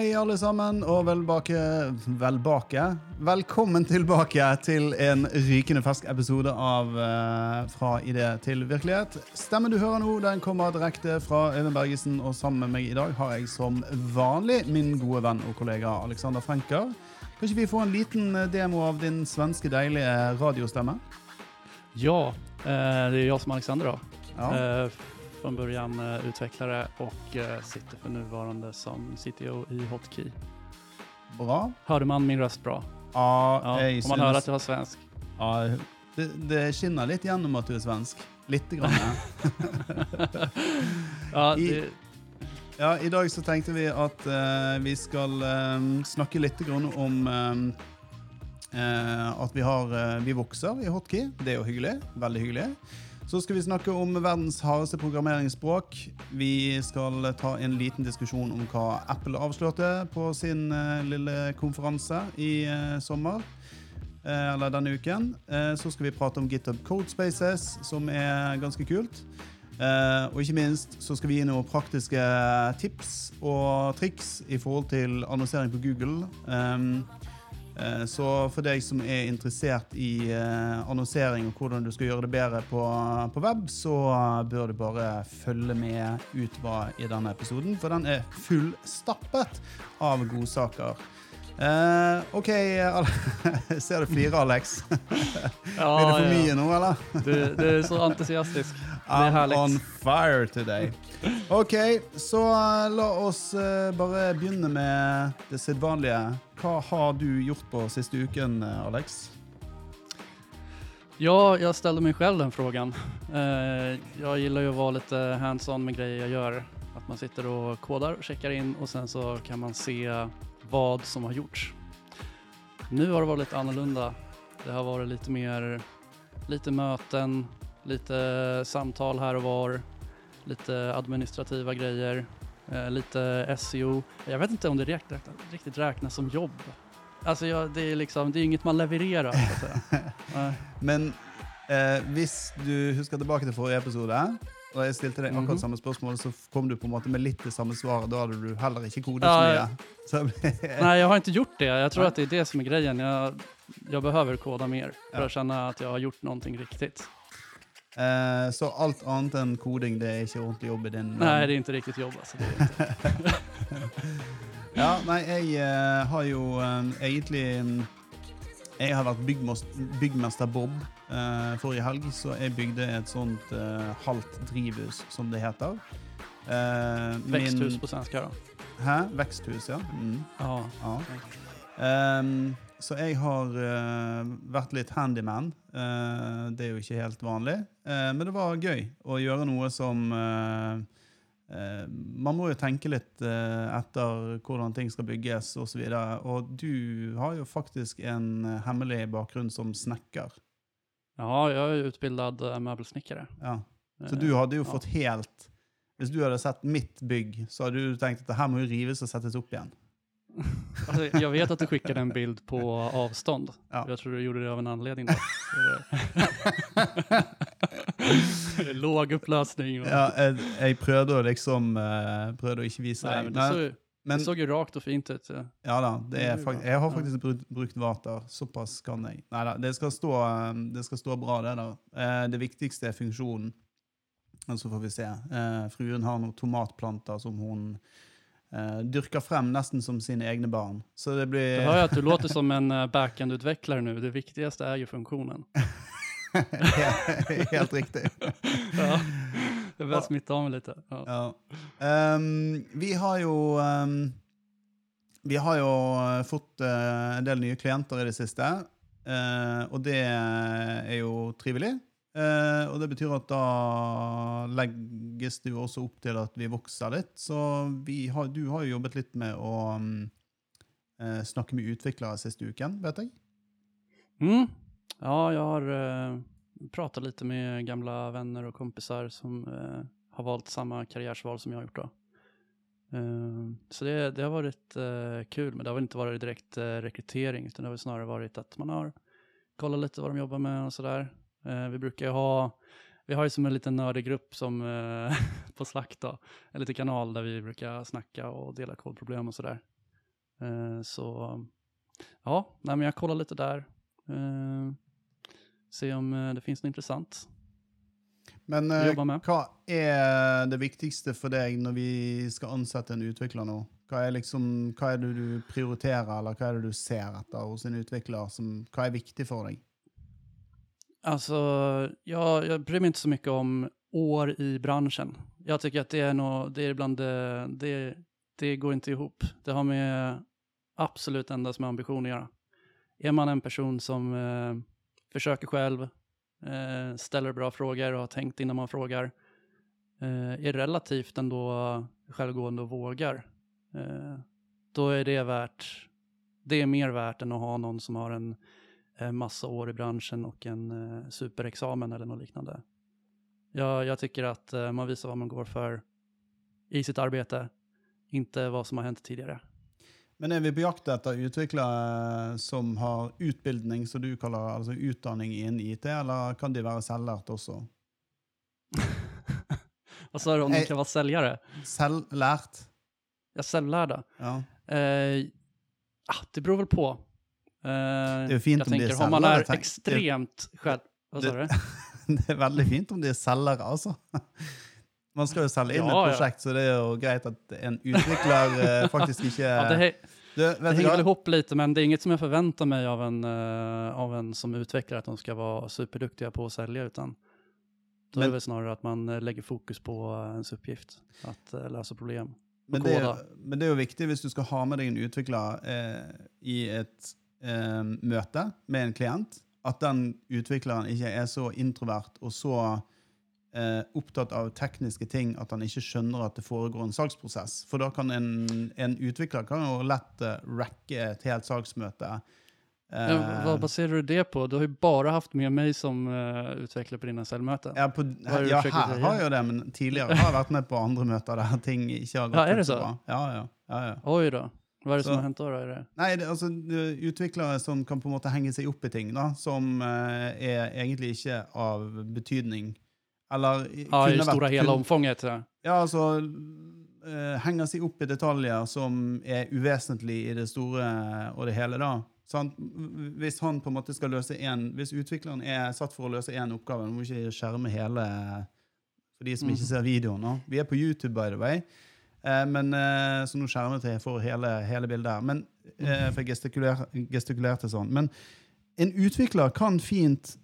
Hei, alle sammen, og velbake, velbake. Velkommen tilbake til en rykende fersk episode av eh, Fra idé til virkelighet. Stemmen du hører nå, den kommer direkte fra Øyvind Bergesen, og sammen med meg i dag har jeg som vanlig min gode venn og kollega Alexander Frenker. Kan ikke vi få en liten eh, demo av din svenske deilige radiostemme? Ja, eh, det er jeg som Alexander da. Ja. Eh, från början eh, utvecklare och eh, sitter för nuvarande som CTO i Hotkey. Bra. Hörde man min röst bra? Ja, Ja, och man hör att jag var svensk. ja, det, det skinner litt gjennom at du er svensk. Lite grann. ja, I- Ja, I dag så tenkte vi at uh, vi skal eh, snakke litt grann om eh, uh, at vi, har, uh, vi vokser i hotkey. Det er jo hyggelig. Veldig hyggelig. Så skal vi snakke om verdens hardeste programmeringsspråk. Vi skal ta en liten diskusjon om hva Apple avslørte på sin eh, lille konferanse i eh, sommer. Eh, eller denne uken. Så skal vi prate om GitHub Codespaces, som er ganske kult. Uh, og ikke minst så skal vi gi noen praktiske tips og triks i forhold til annonsering på Google. Um, så for deg som er interessert i eh, annonsering og hvordan du skal gjøre det bedre på, på web, så bør du bare følge med ut hva i denne episoden, for den er fullstappet av godsaker. Eh, OK, jeg ser du flirer, Alex. ja, Blir det for ja. mye nå, eller? Du, du er så entusiastisk. I'm on fire today. Ok, så eh, la oss eh, bare begynne med det sedvanlige. Hva har du gjort på siste uken, Alex? Ja, jag ställde mig själv den frågan. Eh, jag gillar ju att vara lite hands-on med grejer jag gör. Att man sitter och kodar och checkar in och sen så kan man se vad som har gjorts. Nu har det varit lite annorlunda. Det har varit lite mer, lite möten, lite samtal här och var, lite administrativa grejer, eh, lite SEO. Jag vet inte om det räkna, riktigt räknas som jobb. Alltså jag, det är liksom, det är inget man levererar så att säga. Men eh, hvis du husker tilbake til forrige episode, og jeg stilte deg akkurat Mhm. samme spørsmål, så kom du på en måte med litt det samme svaret. Da hadde du heller ikke kodet Ja, så mye. Så, jeg jag har ikke gjort det. Jeg tror at att det er det som er greien. Jeg, jeg behøver koda mer for Ja. å kjenne at jeg har gjort noe riktig. eh, så alt annet enn koding, det er ikke ordentlig jobb i din Nei, det er ikke riktig jobb. Inte. Ja, nei, jeg eh, har jo eh, egentlig mm, Jeg har vært byggmester Bob eh, forrige helg, så jeg bygde et sånt eh, halvt drivhus, som det heter. Eh, min- Växthus på svenska da. Hæ? Veksthus, ja. Mm, Ah, ja. Um, så jeg har uh, vært litt handyman. Uh, det er jo ikke helt vanlig. uh, men det var gøy å gjøre noe som Man må jo tenke litt eh, etter hvordan ting skal bygges osv. Og, så og du har jo faktisk en eh, hemmelig bakgrunn som snekker. ja, jeg er utbildad møbelsnekker. Ja. Så Eh, du hadde jo fått helt Hvis du hadde sett mitt bygg, så hadde du tenkt at det her må jo rives og settes opp igjen. Alltså, jag vet att du skickade en bild på avstånd. Ja. Jeg tror du gjorde det av en anledning. Låg oppløsning. Ja, jeg, jeg prøvde å liksom eh, Prøvde å ikke vise Nei, men det, Så, men det så jo rakt og fint ut. ja. ja da, det fakt jeg har faktisk brukt, brukt vater. Såpass kan jeg. Nei da, det skal stå, eh, det skal stå bra, det der. Eh, det viktigste er funksjonen. Og så får vi se. Fruen har noen tomatplanter som hun Uh, dyrker frem nesten som sine egne barn. Så det blir Du hører at du låter som en backend-utvikler nu. Det viktigste er jo funktionen. helt riktig. Ja, Det börjar smitte av meg litt. Ja. Ja. Um, vi har jo um, Vi har jo eh, fått uh, en del nye klienter i det siste. uh, og det er jo trivelig. Uh, og det betyr at da legges det jo også opp til at vi vokser litt. Så vi har, du har jo jobbet litt med å um, snakke med utviklere siste uken, vet jeg. Mm. Ja, jag har eh, pratat lite med gamla vänner och kompisar som eh, har valt samma karriärsval som jag har gjort. Då. Eh, så det, det har varit eh, kul, men det har väl inte varit direkt eh, rekrytering, utan det har snarare varit att man har kollat lite vad de jobbar med och sådär. Eh, vi brukar ju ha, vi har ju som en liten nördig grupp som, på Slack då, en liten kanal där vi brukar snacka och dela kodproblem och sådär. Så ja, nej, men jag kollar lite där. Se om eh, det finnes noe intressant. Men å eh, hva er det viktigste for deg når vi skal ansette en utvikler nå? Hva er, liksom, hva er det du prioriterer, eller hva er det du ser etter hos en utvikler? Som, hva er viktig for deg? Alltså, jag, jag bryr mig inte så mycket om år i branschen. Jag tycker att det är, nog, det är ibland det, det, det går inte ihop. Det har med absolut endast med ambition att göra. Är man en person som eh, försöker själv, eh, ställer bra frågor och har tänkt innan man frågar, eh, är relativt ändå självgående och vågar, eh, då är det värt, det är mer värt än att ha någon som har en massa år i branschen och en eh, superexamen eller något liknande. Jag, jag tycker att eh, man visar vad man går för i sitt arbete, inte vad som har hänt tidigare. Men er vi på jakt etter utviklere som har utbildning, som du kaller altså utdanning innen IT, eller kan de være selvlært også? Hva sa du om de Nej. kan være selgere? Selvlært? Ja, självlärda. Ja. Eh, ah, det beror vel på. Eh, det er jo fint om de er om man er ekstremt själv... Vad sa du? Det er veldig fint om de er selgere, altså. Man skal jo selge inn Ja, et ja. prosjekt, så det er jo greit at en utvikler eh, faktisk ikke Ja, det, hä- du, det hva? ihop litt, men det er inget som jeg forventer meg av en, eh, av en som utvikler, at de skal være superdyktige på å selge. utan da er det snarere at man legger fokus på eh, ens oppgift, at løse lösa problem. Men det, er, men det er jo viktig hvis du skal ha med deg en utvikler eh, i et eh, møte med en klient, at den utvikleren ikke er så introvert og så eh, opptatt av tekniske ting at han ikke skjønner at det foregår en salgsprosess. For da kan en, en utvikler kan jo lett eh, racke et helt salgsmøte. Eh, Ja, vad baserar du det på? Du har jo bare haft med meg som uh, utvikler på dine selvmøter. ja, på, Hva er du ja, her har jeg jo det, men tidligere har jeg vært med på andre møter der ting ikke har gått Ja, er det så? bra. Ja, ja, ja, ja. Oi da. Hva er det Så- som har hendt da? Er det? Nei, det, altså utviklere som kan på en måte henge seg opp i ting, da, som eh, er egentlig ikke av betydning. Eller Ja, i det vært stora kun- omfånget. Ja. Ja, altså uh, Henger seg opp i detaljer som er uvesentlig i det store og det hele, da. Han, Hvis han på en måte skal løse en, hvis utvikleren er satt for å løse én oppgave Nå må ikke skjerme hele for de som ikke Mhm. ser videoen nå. Vi er på YouTube, by the way. Eh, men, eh, så nå skjermet jeg for hele, hele bildet her. Men, eh, for jeg gestikuler, gestikulerte sånn. Men en utvikler kan fint,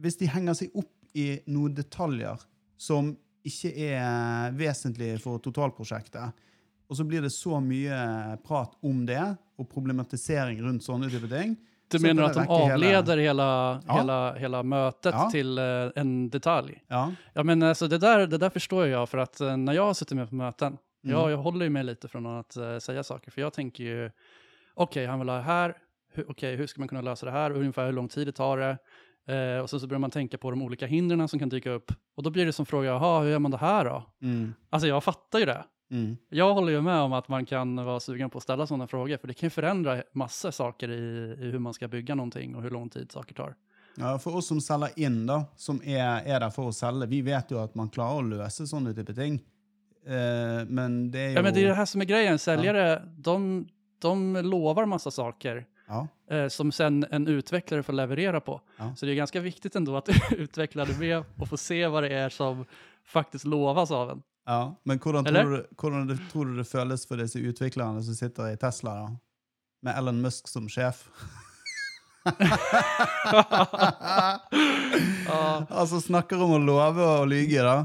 hvis de henger seg opp i noen detaljer som ikke er vesentlige for totalprosjektet, og så blir det så mye prat om det, og problematisering rundt sånne type ting, Du mener det de avleder hele, Ja. hele, hele møtet Ja. til uh, en detalj? ja. Ja, men alltså, det, där, det där förstår jag, för att uh, när jag sitter med på möten, Mm. ja, jag håller ju mig lite från att uh, säga saker, för jag tänker ju, okej, han vill ha det här, Hu- okej, hur ska man kunna lösa det här, och ungefär hur lång tid det tar det, eh, och så, så börjar man tänka på de olika hindren som kan dyka upp, och då blir det som fråga, jaha, hur gör man det här då? Mm. Alltså jag fattar ju det. Mm. Jag håller ju med om att man kan vara sugen på att ställa sådana frågor, för det kan ju förändra massor saker i, i hur man ska bygga någonting och hur lång tid saker tar. Ja, For oss som selger inn, da, som er, er der for å selge, vi vet jo at man klarer å løse sånne type ting. Eh, men det er jo Ja, men det är det här som är grejen, säljare, de, de lovar massa saker Ja. eh, som sen en utvecklare får leverera på. Ja. Så det är ganska viktigt ändå att utveckla det med och få se vad det är som faktiskt lovas av en. ja. Men hvordan tror, du, hvordan tror du det føles for disse utviklerne som sitter i Tesla, da? Med Elon Musk som sjef? Ja. Altså snakker om å love og lyge, da.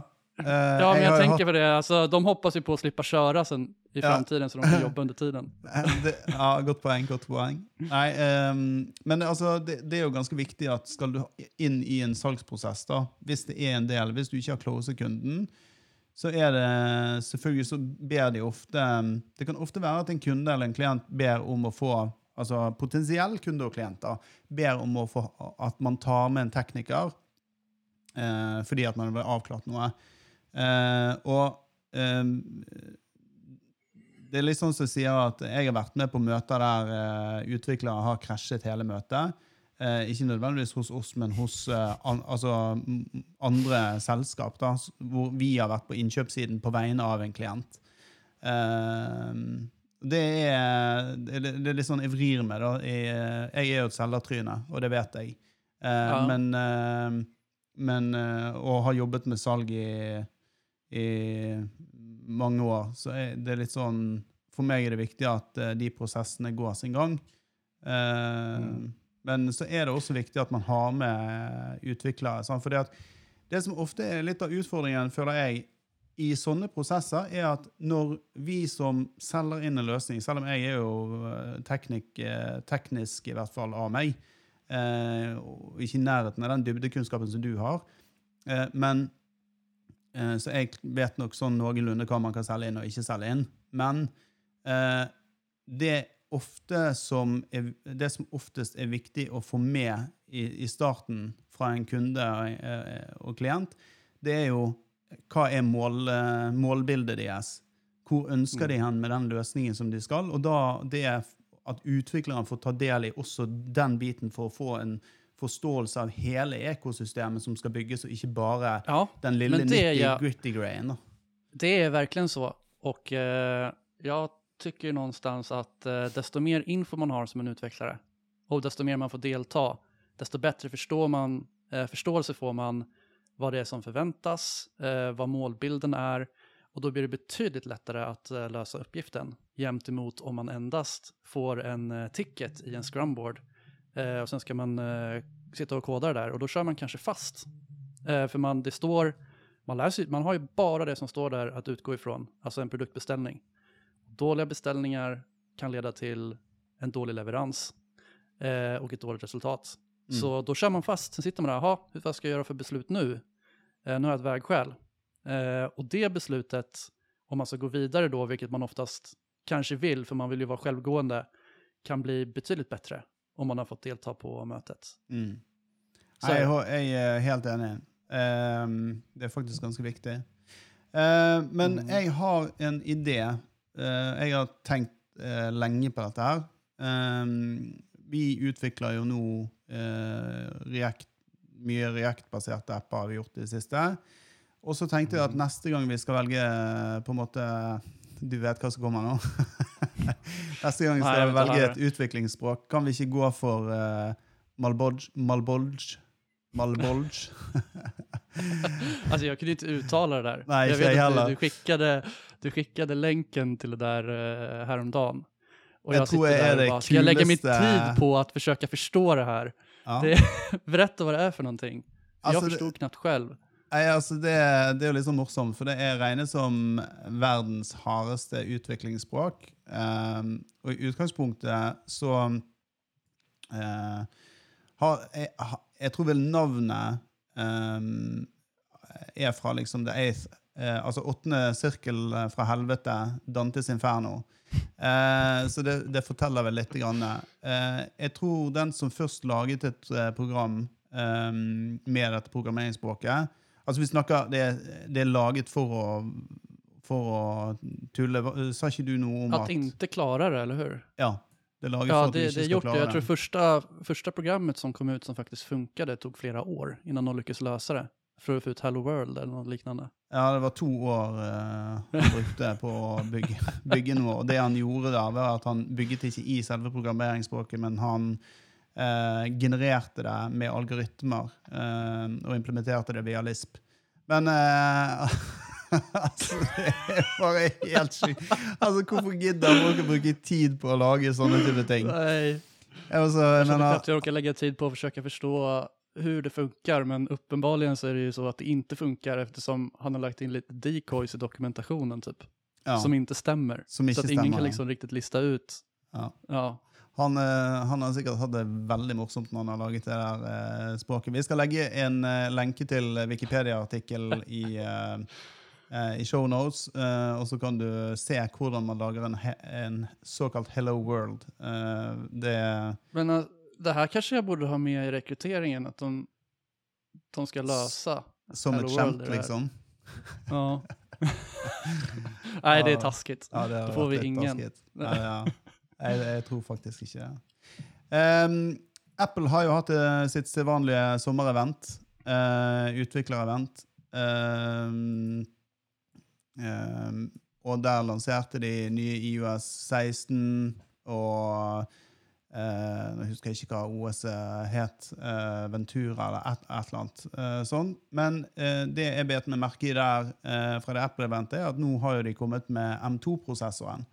Eh, Ja, men jag jag tänker på det, alltså, de hoppas ju på att slippa köra sen i Ja. framtiden så de kan jobba under tiden. det, Ja, godt poeng. godt poeng. Nei, um, men altså, det, det er jo ganske viktig at skal du inn i en salgsprosess, da, hvis det er en del, hvis du ikke har closet kunden, så er det selvfølgelig så ber de ofte Det kan ofte være at en kunde eller en klient ber om å få altså potensiell kunde og klienter ber om å få, at man tar med en tekniker eh, fordi at man vil avklart noe. Eh, og eh, det er litt sånn som sier at jeg har vært med på møter der eh, utviklere har krasjet hele møtet. Eh, ikke nødvendigvis hos oss, men hos an, altså, andre selskap, da, hvor vi har vært på innkjøpssiden på vegne av en klient. Det er, det, er- det litt sånn jeg vrir meg, da. Jeg, jeg er jo et selgertryne, og det vet jeg. Eh, Ja. Men, men Og har jobbet med salg i, i mange år, så det er litt sånn For meg er det viktig at eh, de prosessene går sin gang. Eh, Mm. Men så er det også viktig at man har med utviklere. Sant? Fordi at det som ofte er litt av utfordringen, føler jeg, i sånne prosesser, er at når vi som selger inn en løsning, selv om jeg er jo eh, teknik, teknisk i hvert fall av meg, eh, ikke i nærheten av den dybdekunnskapen som du har, eh, men så jeg vet nok sånn noenlunde hva man kan selge inn og ikke selge inn. Men eh, det, som er, det som oftest er viktig å få med i, i starten fra en kunde eh, og klient, det er jo hva er mål, eh, målbildet deres? Hvor ønsker de hen med den løsningen som de skal? Og da det er at utvikleren får ta del i også den biten for å få en forståelse av hele ekosystemet som skal bygges, og ikke bare Ja, den lille Men det är jag- nitty-gritty-grejen. da. det är verkligen så. Och eh, jag tycker någonstans att eh, desto mer info man har som en utvecklare och desto mer man får delta, desto bättre förstår man, eh, förståelse får man vad det är som förväntas, eh, vad målbilden är och då blir det betydligt lättare att løse lösa uppgiften jämt emot om man endast får en eh, ticket i en scrumboard eh, och sen ska man eh, sitta och koda det där och då kör man kanske fast. Eh, för man, det står man, läser, man har ju bara det som står där att utgå ifrån, alltså en produktbeställning. Dåliga beställningar kan leda till en dålig leverans eh, och ett dåligt resultat. Mm. Så då kör man fast, sen sitter man där, jaha, hur- vad ska jag göra för beslut nu? Eh, nu har jag ett vägskäl. Eh, och det beslutet, om man ska gå vidare då, vilket man oftast kanske vill, för man vill ju vara självgående, kan bli betydligt bättre om man har fått delta på møtet. Mm. Jeg, jeg er helt enig. Um, det er faktisk ganske viktig. Uh, men Mm. jeg har en idé. Uh, jeg har tenkt uh, lenge på dette her. Um, vi utvikler jo nå eh, React, mye React-baserte apper har vi gjort i det siste. Og så tenkte jeg at neste gang vi skal velge eh, på en måte Du vet hva som kommer nå? neste gang skal jeg velge et utviklingsspråk, kan vi ikke gå for uh, Malbolge? Malbolge? Malbolge? Alltså jag kunde inte uttala det där. Nej, jag jeg jag att du, du, skickade, du skickade länken till det där uh, häromdagen. Och Jag jag, sitter där och det bara, ska jag lägga min tid på att försöka förstå det här? Ja. Det, berätta vad det är för någonting. Alltså, jag det- förstod knappt själv. Nei, altså det, det er jo litt sånn morsomt, for det er regnet som verdens hardeste utviklingsspråk. Um, og i utgangspunktet så eh, har jeg, jeg tror vel navnet um, er fra liksom The Eighth, eh, altså åttende sirkel eh, fra helvete, Dantes Inferno. Eh, så det, det forteller vel litt. Grann. Eh, jeg tror den som først laget et eh, program eh, med dette programmeringsspråket Altså vi snakker, det, det er laget for å, for å tulle. Sa ikke du noe om at, At inte klarer det, eller hur? Ja, det laget Ja, det, det gjort det. Jeg Jag tror första, första programmet som kom ut som faktiskt funkade tog flera år innan de lyckades lösa det. För att få ut Hello World eller något liknande. Ja, det var to år eh, han brukte på å bygge, bygge noe. Og det han gjorde da, var at han bygget ikke i selve programmeringsspråket, men han eh, genererte det med algoritmer eh, og implementerte det via Lisp. Men eh, altså, det er bare helt sykt. Altså, hvorfor gidder folk å bruke tid på å lage sånne type ting? Nei. Jeg, også, jeg mener, att jag orkar lägga tid på å forsøke å forstå hur det funkar, men uppenbarligen så är det ju så att det inte funkar eftersom han har lagt in lite decoys i dokumentationen typ, ja, som inte stämmer. som Så ikke att ingen stemmer. kan liksom riktigt lista ut. Ja. Ja, Han, eh, han har sikkert hatt det veldig morsomt når han har laget det der eh, språket. Vi skal legge en eh, lenke til Wikipedia-artikkel i, uh, i show notes, eh, og så kan du se hvordan man lager en, en såkalt Hello World. Eh, det men eh, det her kanskje jeg burde ha med i rekryteringen, at de, de skal løse Som Hello et det liksom. Ja. Nei, det er taskigt. Ja, har får vi ingen. taskigt. Ja. Jeg, jeg tror faktisk ikke det. Um, Apple har jo hatt eh, sitt sedvanlige sommerevent. Uh, utviklerevent. Ehm, ehm, og der lanserte de nye IOS 16 og eh, Nå husker jeg ikke hva OS het. Eh, Ventura eller et, et eller annet eh, sånn. Men det jeg bet meg merke i der fra det Apple-eventet, er at nå har jo de kommet med M2-prosessoren.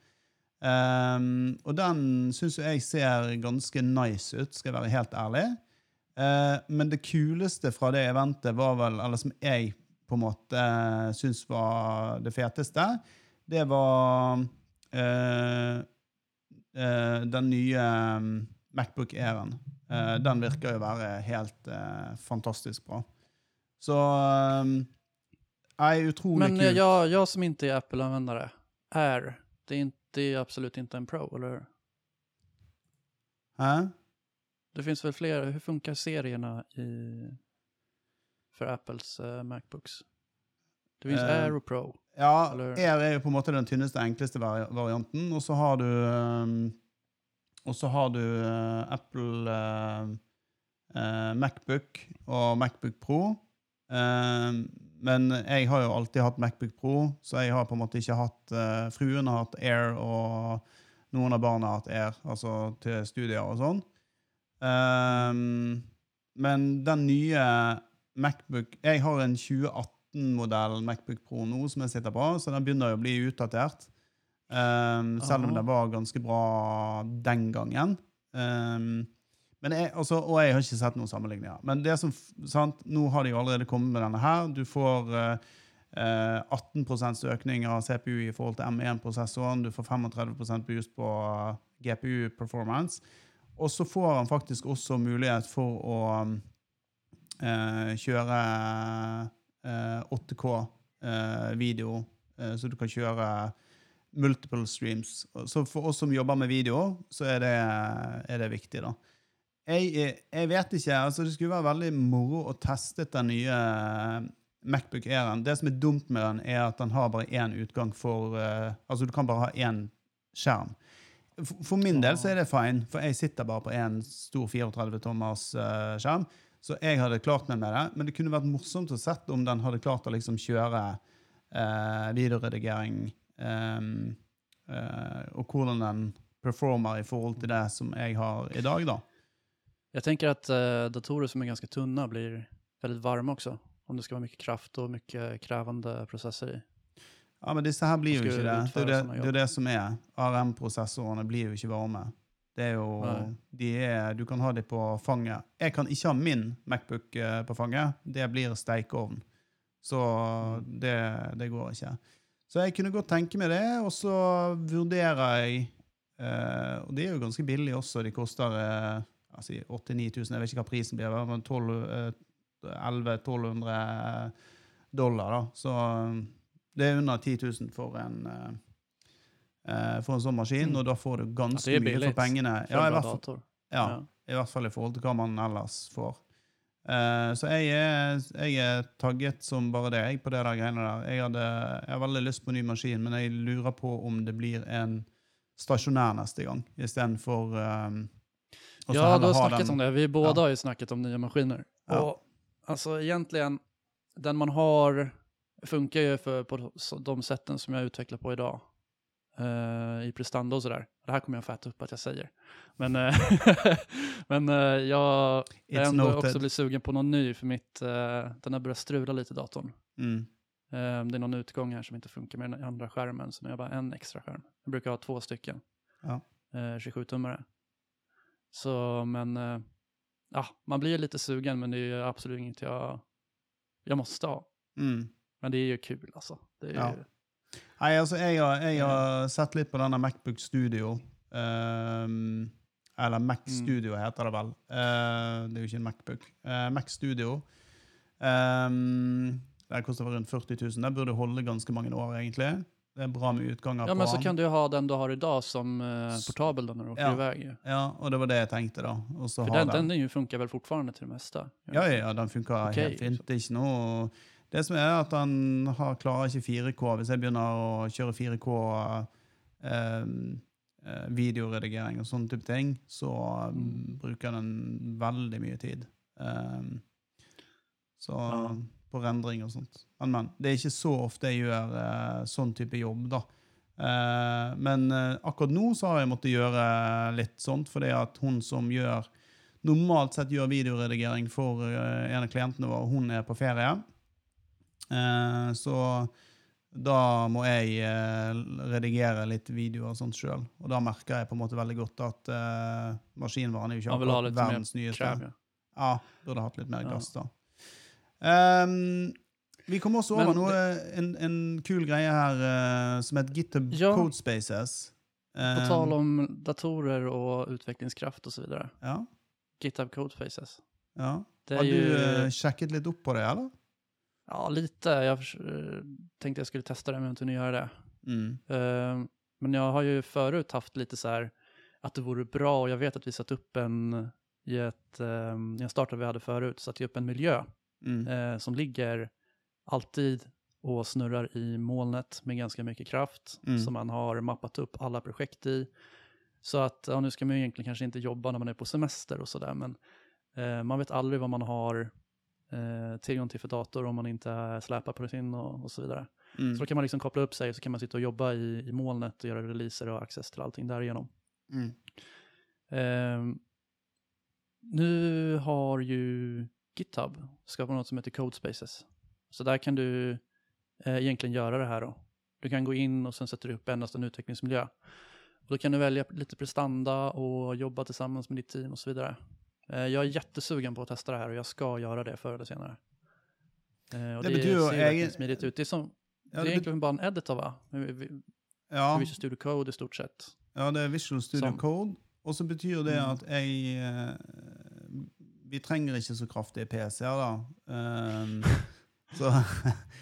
Um, og den syns jeg ser ganske nice ut, skal jeg være helt ærlig. Uh, men det kuleste fra det eventet var vel, eller som jeg på en måte syns var det feteste, det var eh, eh, den nye um, Macbook Air-en. Eh, den virker jo å være helt fantastisk bra. Så er utrolig Men kult. Jeg, jeg som ikke er Apple-användare, Air, det är, inte, det är absolut inte en Pro, eller hur? Det finns väl flere? hur funkar serierna i, för Apples uh, Macbooks? Det viser uh, Aero Pro. Ja, Eller- Air er jo på en måte den tynneste, enkleste vari varianten. Og så har du um, Og så har du uh, Apple uh, Macbook og Macbook Pro. Men jeg har jo alltid hatt Macbook Pro, så jeg har på en måte ikke hatt Fruen har hatt Air, og noen av barna har hatt Air, altså til studier og sånn. Men den nye Macbook Jeg har en 2018-modell Macbook Pro nå som jeg sitter på, så den begynner å bli utdatert. Um, selv om den var ganske bra den gangen. Um, men jeg, altså, og jeg har ikke sett noen sammenligninger. Men det som, sant, nå har de jo allerede kommet med denne her. Du får uh, eh, 18% økning av CPU i forhold til M1-prosessoren. Du får 35% boost på eh, GPU-performance. Og så får han faktisk også mulighet for å kjøre eh, 8K-video, eh, så du kan kjøre multiple streams. Så for oss som jobber med video, så er det, er det viktig, da. Jeg, jeg vet ikke. altså Det skulle være veldig moro å teste den nye eh, Macbook Air-en. Det som er dumt med den, er at den har bare én utgang for uh, Altså, du kan bare ha én skjerm. For, for min del så er det fine, for jeg sitter bare på én stor 34-tommers uh, skjerm. Så jeg hadde klart meg med det. Men det kunne vært morsomt å sett om den hadde klart å liksom kjøre eh, videoredigering ehm, eh, og hvordan den performer i forhold til det som jeg har i dag, da. Jeg tenker at eh, datorer som er ganske tynne, blir veldig varme også. Om det skal være mye kraft og mye krevende processer i. Ja, men disse her blir jo ikke det. Det er det, det, er det som er. ARM-prosessorene blir jo ikke varme. Det er jo, de er, Du kan ha dem på fanget. Jeg kan ikke ha min Macbook eh, på fanget. Det blir stekeovn. Så det, det går ikke. Så jeg kunne godt tenke meg det, og så vurderer jeg eh, Og de er jo ganske billige også. De koster eh, altså 8000-9000, jeg vet ikke hva prisen blir, men 12, eh, 1100-1200 dollar. da. Så det er under 10 000 for en, eh, eh, for en sånn maskin, Mm. og da får du ganske Ja, mye for pengene. Ja, i hvert ja, i hvert fall i forhold til hva man ellers får. Uh, så jeg er, jeg er tagget som bare det jeg på det der greiene der. Jeg, hadde, jeg har veldig lyst på en ny maskin, men jeg lurer på om det blir en stasjonær neste gang, istedenfor um, Ja, du har snackat om det. Vi båda har jo snakket om nya maskiner. Ja. Og altså, egentligen, den man har funker jo for, på de settene som jeg utvikler på i Eh, I prestanda och sådär. Det här kommer jag få äta upp att jag säger. Men, eh, men eh, jag har ändå noted. också blir sugen på någon ny för mitt, eh, den har börjat strula lite datorn. Mm. Eh, det är någon utgång här som inte funkar med den andra skärmen, så nu har jag bara en extra skärm. Jag brukar ha två stycken. Ja. Eh, 27-tummare. Så, men, eh, ja, man blir ju lite sugen, men det är absolut inget jag, jag måste ha. Mm. Men det är ju kul alltså. Det är Ja. ju, Nei, altså, jeg har, jeg har sett litt på denne Macbook Studio. Um, eller Mac Mm. Studio heter det vel. Uh, det er jo ikke en Macbook. Uh, Mac Studio. Um, det koster rundt 40 000. Det burde holde ganske mange år, egentlig. Det er bra med utganger ja, på men så kan du ha den du har i dag, som uh, portabel Den når du Ja. vei. Ja, og det var det jeg tenkte, da. For den, den. den funker vel fortsatt til fortfarande till det meste? Ja, ja, ja, den funker okay. helt fint. Det er ikke noe Det som er at han har, klarer ikke 4K. Hvis jeg begynner å kjøre 4K eh, eh, videoredigering og sånne type ting, så eh, Mm. bruker den veldig mye tid. Um, så Ja. på rendring og sånt. Men, men. Det er ikke så ofte jeg gjør eh, sånn type jobb, da. Eh, men eh, akkurat nå så har jeg måttet gjøre litt sånt, fordi at hun som gjør normalt sett gjør videoredigering for eh, en av klientene våre, hun er på ferie. Eh, så da må jeg eh, redigere litt videoer og sånt sjøl. Og da merker jeg på en måte veldig godt at eh, maskinvaren er jo ikke akkurat verdens nyeste. Krem, ja. Ja, burde hatt litt mer Ja. gass, da. Um, vi kom også over Men noe, en, en kul greie her uh, som heter GitHub Ja. Code Spaces. På tale tal om datorer og utviklingskraft osv. ja, GitHub Codefaces. ja. Har du eh, sjekket litt opp på det, eller? Ja, lite. Jag eh, tänkte jag skulle testa det, men jag har inte hunnit göra det. Mm. Uh, men jag har ju förut haft lite så här att det vore bra och jag vet att vi satt upp en i ett, um, i en startup vi hade förut, satte upp en miljö Mm. uh, som ligger alltid och snurrar i molnet med ganska mycket kraft Mm. som man har mappat upp alla projekt i. Så att, ja, nu ska man ju egentligen kanske inte jobba när man är på semester och sådär, men uh, man vet aldrig vad man har tillgång till för dator om man inte släpar på sin och, och så vidare. Mm. Så då kan man liksom koppla upp sig så kan man sitta och jobba i, i molnet och göra releaser och access till allting därigenom. Mm. Ehm, nu har ju GitHub skapat något som heter Codespaces. Så där kan du eh, egentligen göra det här då. Du kan gå in och sen sätter du upp endast en utvecklingsmiljö. Och då kan du välja lite prestanda och jobba tillsammans med ditt team och så vidare. Eh, jag är jättesugen på att testa det här och jag ska göra det förr eller senare. Eh, och Det det, ser verkligen egen- smidigt ut. Det är, som, Ja, det är egentligen bara en editor va? Ja, Visual Studio Code i stort sett. ja, det er Visual Studio Som- Code. Og så betyr det Mm. at jeg eh, Vi trenger ikke så kraftige PC-er, da. Ehm, så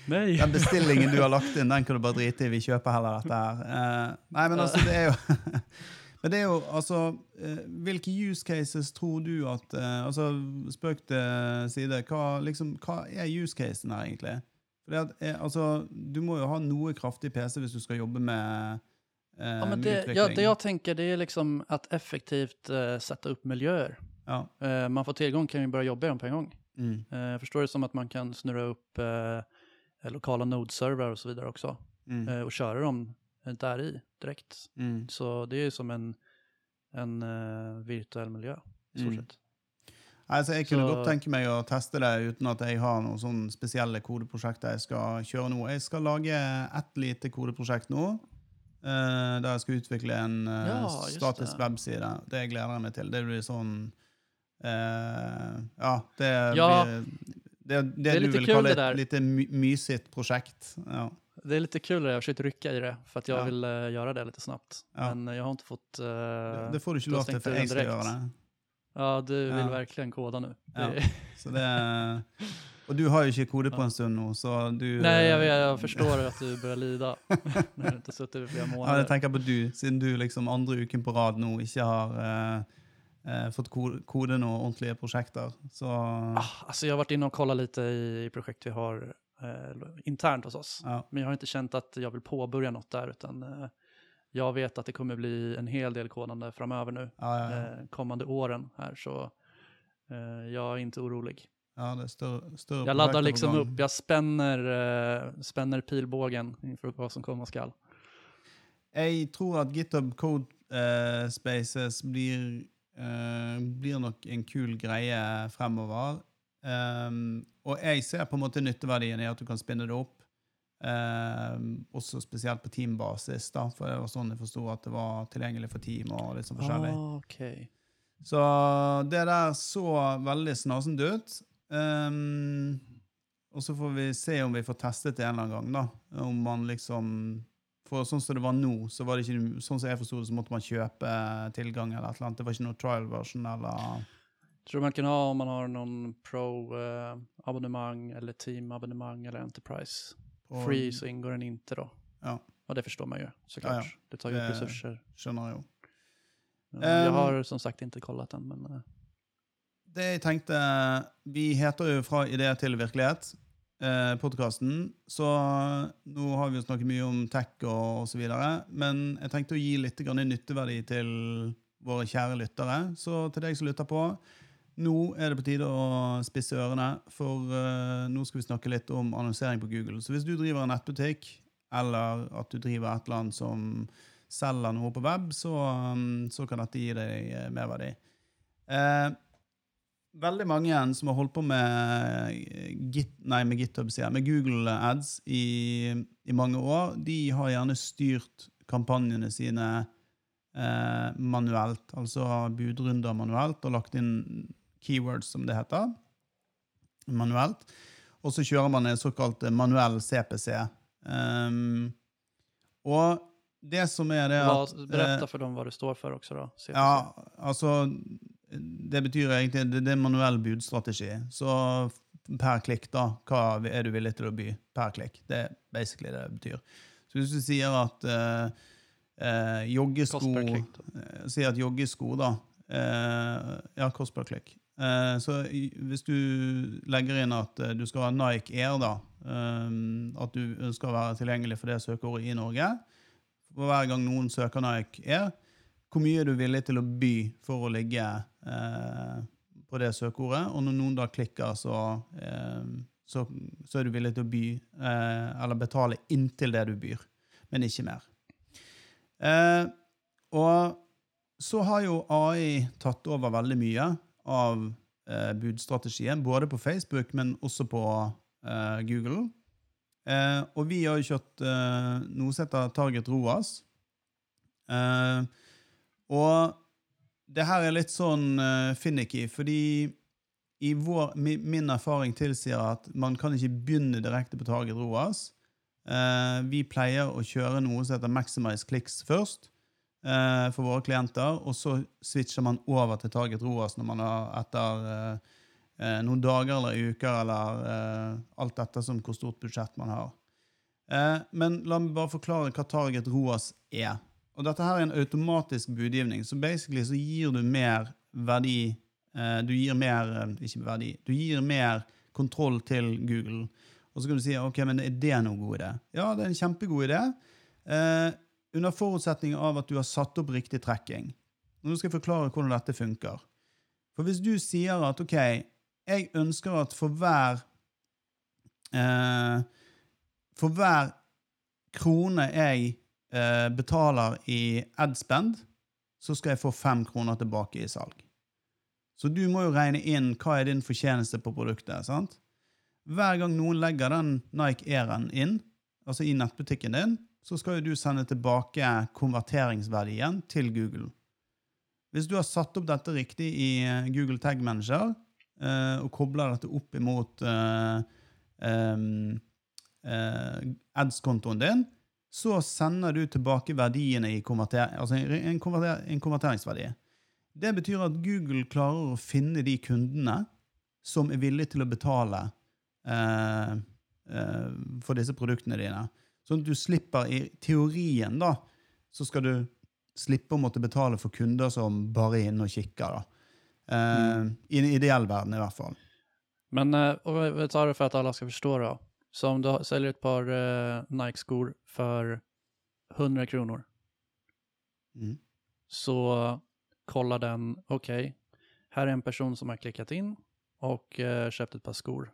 Nej! Den bestillingen du har lagt inn, den kan du bare drite i. Vi kjøper heller dette her. Uh, nei, men altså, det er jo Men det er jo, altså eh, Hvilke use cases tror du at eh, altså Spøk til side. Hva, liksom, hva er use casen her, egentlig? Fordi at, eh, altså, Du må jo ha noe kraftig PC hvis du skal jobbe med, eh, Ja, men med det, utvikling. ja, det jeg tenker, det er liksom at effektivt uh, sätta opp miljøer. Ja. Uh, man får tilgang, kan jo bare jobbe dem på en gang. Mm. Uh, jag förstår det som at man kan snurre opp lokale lokala node-servrar Og så vidare också. Mm. Och köra dem där i direkt. Mm. Så det är ju som en, en uh, virtuell miljö i stort Mm. sett. Altså, jeg kunne Så- godt tenke meg å teste det uten at jeg har noen sånne spesielle kodeprosjekter jeg skal kjøre nå. Jeg skal lage ett lite kodeprosjekt nå, uh, der jeg skal utvikle en uh, Ja, statisk det. webside. Det gleder jeg meg til. Det blir sånn uh, Ja, det Ja, blir det, det, det du vil kalle et lite my mysigt prosjekt. Ja. Det är lite kul, jag har försökt rycka i det för att jag Ja. vill uh, göra det lite snabbt. Ja. Men jag har inte fått... Uh, Det, det får du har lov til, stengt for den jeg gjøre det. Ja, du vill Ja. verkligen koda nu. Så det og du har jo ikke kodat på en stund nå, så du Nej, jag, vet, jag förstår att du börjar lida när du inte suttit i flera Ja, jag tänker på du, siden du liksom andre uken på rad nå ikke har Uh, eh, fått koden kode ordentliga prosjekter. Så Ah, alltså jag har varit inne och kollat lite i, i projekt vi har eh, internt hos oss. ja. Men jag har inte känt att jag vill påbörja något där, utan eh, jag vet att det kommer bli en hel del kodande framöver nu, Ja, ja, eh, kommande åren här, så eh, jag är inte orolig. ja, det är större, större Jag laddar liksom upp, jag spänner, eh, spänner pilbågen inför vad som komma skall. Jeg tror at GitHub Code eh, Spaces blir, eh, blir nok en kul greie fremover. Um, og jeg ser på en måte nytteverdien i at du kan spinne det opp. Um, også spesielt på teambasis, da, for det var sånn jeg forsto at det var tilgjengelig for team. og litt sånn forskjellig. Ah, okay. Så det der så veldig snasent ut. Um, og så får vi se om vi får testet det en eller annen gang, da. Om man liksom For sånn som det var nå, så var det ikke sånn som jeg forsto det, så måtte man kjøpe tilgang eller et eller annet. Det var ikke noe trial version eller Tror man kan ha om man har noen pro-abonnement eller team-abonnement eller enterprise. på- Free så inngår den ikke da. Ja. Og det forstår man jo såklart. Ja, ja. Det tar jo opp ressurser. resurser. Skjønner jo. Ja, jeg Ehm. har som sagt ikke kollet den, men eh, Det jeg tenkte Vi heter jo Fra idé til virkelighet, eh, podkasten. Så nå har vi jo snakket mye om tech og osv. Men jeg tenkte å gi litt nytteverdi til våre kjære lyttere. Så til deg som lytter på, nå er det på tide å spisse ørene. For uh, nå skal vi snakke litt om annonsering på Google. Så hvis du driver en nettbutikk, eller at du driver et eller annet som selger noe på web, så, um, så kan dette gi deg eh, merverdi. Uh, veldig mange som har holdt på med, Git, nei, med GitHub, sier med Google Ads i, i mange år, de har gjerne styrt kampanjene sine manuelt, altså budrunder manuelt, og lagt inn keywords, som det heter, manuelt. Og så kjører man en såkalt manuell CPC. Um, og det som er det at eh, for för dem hva du står for også, da. CPC. ja, altså Det betyr egentlig det, det er manuell budstrategi. Så per klikk, da, hva er du villig til å by per klikk? Det er basically det det betyr. Så hvis du sier at uh, uh, joggesko eh, sier at joggesko, da uh, Ja, kost per klikk. Eh, så hvis du legger inn at eh, du skal ha Nike Air, da, eh, at du ønsker å være tilgjengelig for det søkeordet i Norge For hver gang noen søker Nike Air, hvor mye er du villig til å by for å ligge på det søkeordet? Og når noen da klikker, så, så, så er du villig til å by, eller betale inntil det du byr, men ikke mer. Og så har jo AI tatt over veldig mye av eh, budstrategien, både på Facebook, men også på eh, Google. Eh, og vi har jo kjørt noe som heter Target ROAS. Og det her er litt sånn finicky, fordi vår, min erfaring tilsier at man kan ikke begynne direkte på Target ROAS. Vi pleier å kjøre noe som heter Maximize Clicks først eh, for våre klienter, og så switcher man over til Target ROAS når man har etter eh, eh, noen dager eller uker, eller eh, alt dette som hvor stort budsjett man har. Eh, men la meg bare forklare hva Target ROAS er. Og dette her er en automatisk budgivning, så basically så gir du mer verdi eh, Du gir mer Ikke verdi. Du gir mer kontroll til Google. Og så kan du si ok, men er det noen god idé? Ja, det er en kjempegod idé. Eh, under forutsetning av at du har satt opp riktig trekking. Nå skal jeg forklare hvordan dette funker. For hvis du sier at ok, jeg ønsker at for hver eh, For hver krone jeg eh, betaler i adspend, så skal jeg få fem kroner tilbake i salg. Så du må jo regne inn hva er din fortjeneste på produktet. sant? Hver gang noen legger den Nike Airen inn, altså i nettbutikken din, så skal jo du sende tilbake konverteringsverdien til Google. Hvis du har satt opp dette riktig i eh, Google Tag Manager eh, og kobler dette opp imot eh, ads-kontoen din, så sender du tilbake verdiene i konverter, altså en, konverter, en konverteringsverdi. Det betyr at Google klarer å finne de kundene som er villige til å betale eh, eh, for disse produktene dine. Sånn at du slipper i teorien, da, så skal du slippe å måtte betale for kunder som bare er inne og kikker. da. Eh, I en ideell verden, i hvert fall. Men eh, vi- vi tar det for at alle skal forstå, da. Så om du selger et par eh, Nike-skor for 100 kroner, Mm. så kollar den, okej, här är en person som har klickat in och eh, köpt ett par skor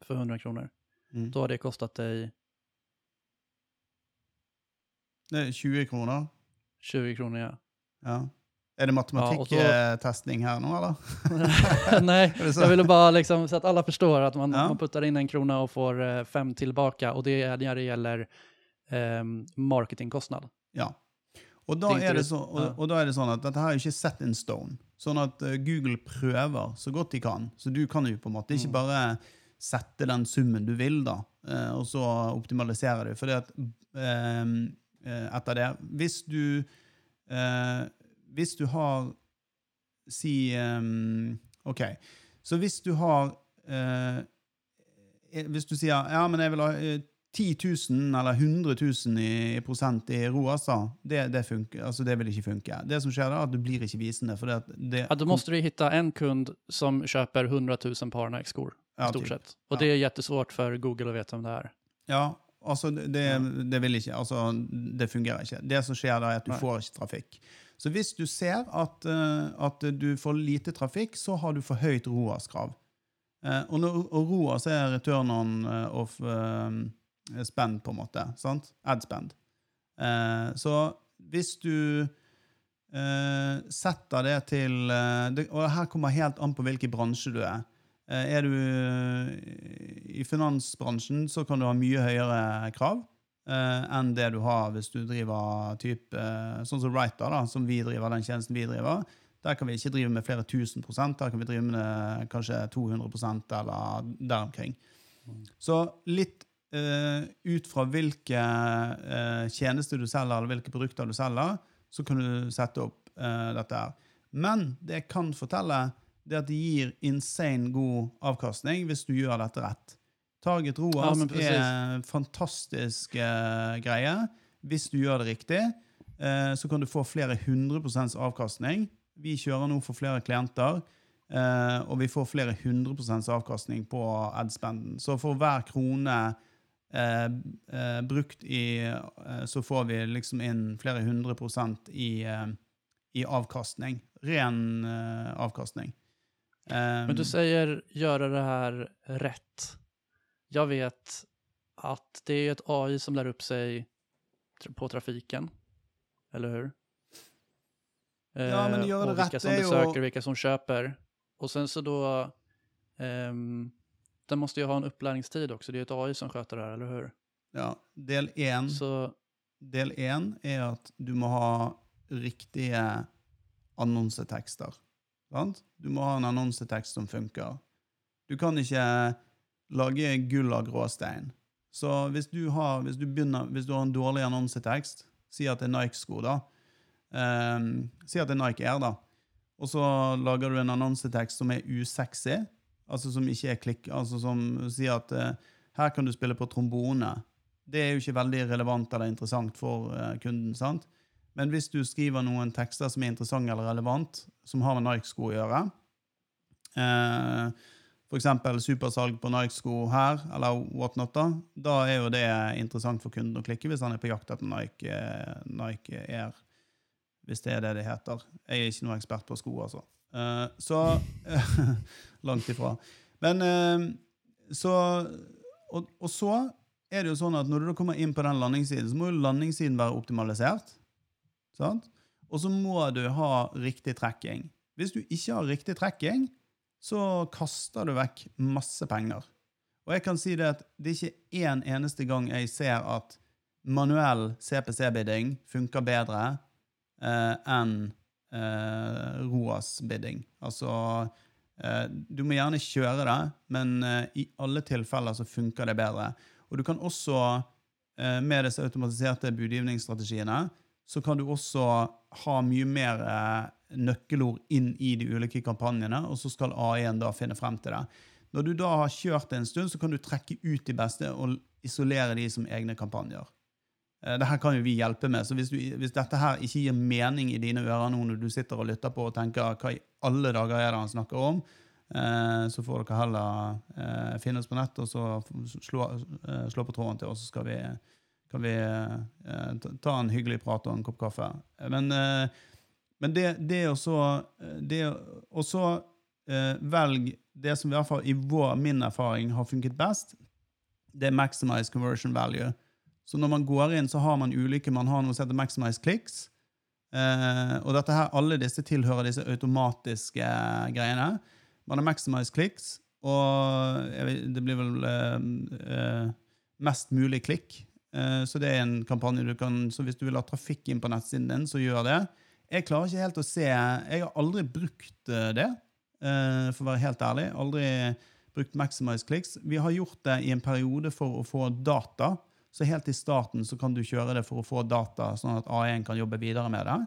för 100 kronor. Mm. Då har det kostat dig Det er 20 kroner. 20 kroner, ja. Ja. Er det Ja, og her nå, eller? Nei, jag ville bare liksom så at alle forstår at man, Ja. man putter inn en krona og får eh, fem tilbake, og det er når det gjelder ehm, marketingkostnad. Ja. Og da, er det så, og, og da er det sånn at dette her er ikke set in stone. Sånn at eh, Google prøver så godt de kan. Så du kan jo på en måte ikke Mm. bare sette den summen du vil, da, eh, og så optimaliserer du. For at eh, eh, etter det Hvis du eh, Hvis du har Si eh, OK. Så hvis du har eh, eh, Hvis du sier ja, men jeg vil ha eh, 10 000 eller 100 000 i, prosent i ROAS, da, det, det, funker, altså det vil ikke funke. Det som skjer da, er at du blir ikke visende. For det, det, Ja, da må du finne en kund som kjøper 100 000 par Nike-sko, ja, stort sett. Och det er kjempevanskelig for Google å vite om det er. Ja, altså det, det, vil ikke. Altså, det fungerer ikke. Det som skjer da, er at du får ikke trafikk. Så hvis du ser at, eh, at du får lite trafikk, så har du for høyt ROAS-krav. Eh, og, og ROAS er return on eh, of spend, på en måte. sant? Ad spend. Så hvis du setter det til Og her kommer helt an på hvilken bransje du er. Eh, er du i finansbransjen, så kan du ha mye høyere krav eh, enn det du har hvis du driver typ, eh, sånn som Writer, da, som vi driver, den tjenesten vi driver. Der kan vi ikke drive med flere tusen prosent, der kan vi drive med kanskje 200% eller der omkring. Så litt uh, ut fra hvilke uh, tjenester du selger, eller hvilke produkter du selger, så kan du sette opp uh, dette her. Men det jeg kan fortelle, det at det gir insane god avkastning hvis du gjør dette rett. Target ROAS ja, er fantastisk uh, greie. Hvis du gjør det riktig, Uh, så kan du få flere hundre prosents avkastning. Vi kjører nå for flere klienter, uh, og vi får flere hundre prosents avkastning på adspenden. Så for hver krone brukt i Så får vi liksom inn flere hundre prosent i, i avkastning. Ren avkastning. Eh, Men du säger göra det här rätt. Jag vet att det är ett AI som lär upp sig på trafiken. Eller hur? Ja, men gör det och vilka rätt som är besöker, och... vilka som köper. Och sen så då... um, den måste ju ha en upplärningstid också. Det är ett AI som sköter det här, eller hur? ja, del en, Så Del en er at du må ha riktige annonsetekster. Sant? Du må ha en annonsetekst som funker. Du kan ikke lage gull av gråstein. Så hvis du har, hvis du begynner, hvis du har en dårlig annonsetekst, si at det er Nike-sko, da. Um, si at det er Nike Air, da. Og så lager du en annonsetekst som er usexy, altså som ikke er klikk, altså som sier at uh, her kan du spille på trombone. Det er jo ikke veldig relevant eller interessant for uh, kunden. sant? Men hvis du skriver noen tekster som er interessante eller relevant, som har med Nike-sko å gjøre, eh, f.eks. supersalg på Nike-sko her, eller whatnot, da, da er jo det interessant for kunden å klikke hvis han er på jakt etter Nike, Nike Air. Hvis det er det det heter. Jeg er ikke noen ekspert på sko, altså. Eh, så Langt ifra. Men eh, så og, og så er det jo sånn at når du kommer inn på den landingssiden, så må jo landingssiden være optimalisert. Sant? Og så må du ha riktig trekking. Hvis du ikke har riktig trekking, så kaster du vekk masse penger. Og jeg kan si det at det er ikke én eneste gang jeg ser at manuell CPC-bidding funker bedre eh, enn eh, ROAS-bidding. Altså eh, Du må gjerne kjøre det, men eh, i alle tilfeller så funker det bedre. Og du kan også, eh, med disse automatiserte budgivningsstrategiene, så kan du også ha mye mer eh, nøkkelord inn i de ulike kampanjene, og så skal AI-en da finne frem til det. Når du da har kjørt det en stund, så kan du trekke ut de beste og isolere de som egne kampanjer. Dette kan jo vi hjelpe med, så hvis, du, hvis dette her ikke gir mening i dine ører nå når du sitter og lytter på og tenker hva i alle dager er det han snakker om, eh, så får dere heller eh, finne oss på nett og så slå, eh, slå på tråden til oss, så skal vi, kan vi eh, ta- en hyggelig prat og en kopp kaffe. Men, eh, men det, det å så Og så eh, velg det som i hvert fall i vår, min erfaring har funket best, det er maximize conversion value. Så når man går inn, så har man ulike Man har noe som heter maximize clicks. Og dette her, alle disse tilhører disse automatiske greiene. Man har maximize clicks, og det blir vel mest mulig klikk. Eh, så det er en kampanje du kan Så hvis du vil ha trafikk inn på nettsiden din, så gjør det. Jeg klarer ikke helt å se Jeg har aldri brukt eh, det, eh, for å være helt ærlig. Aldri brukt maximize clicks. Vi har gjort det i en periode for å få data. Så helt i starten så kan du kjøre det for å få data, sånn at A1 kan jobbe videre med det.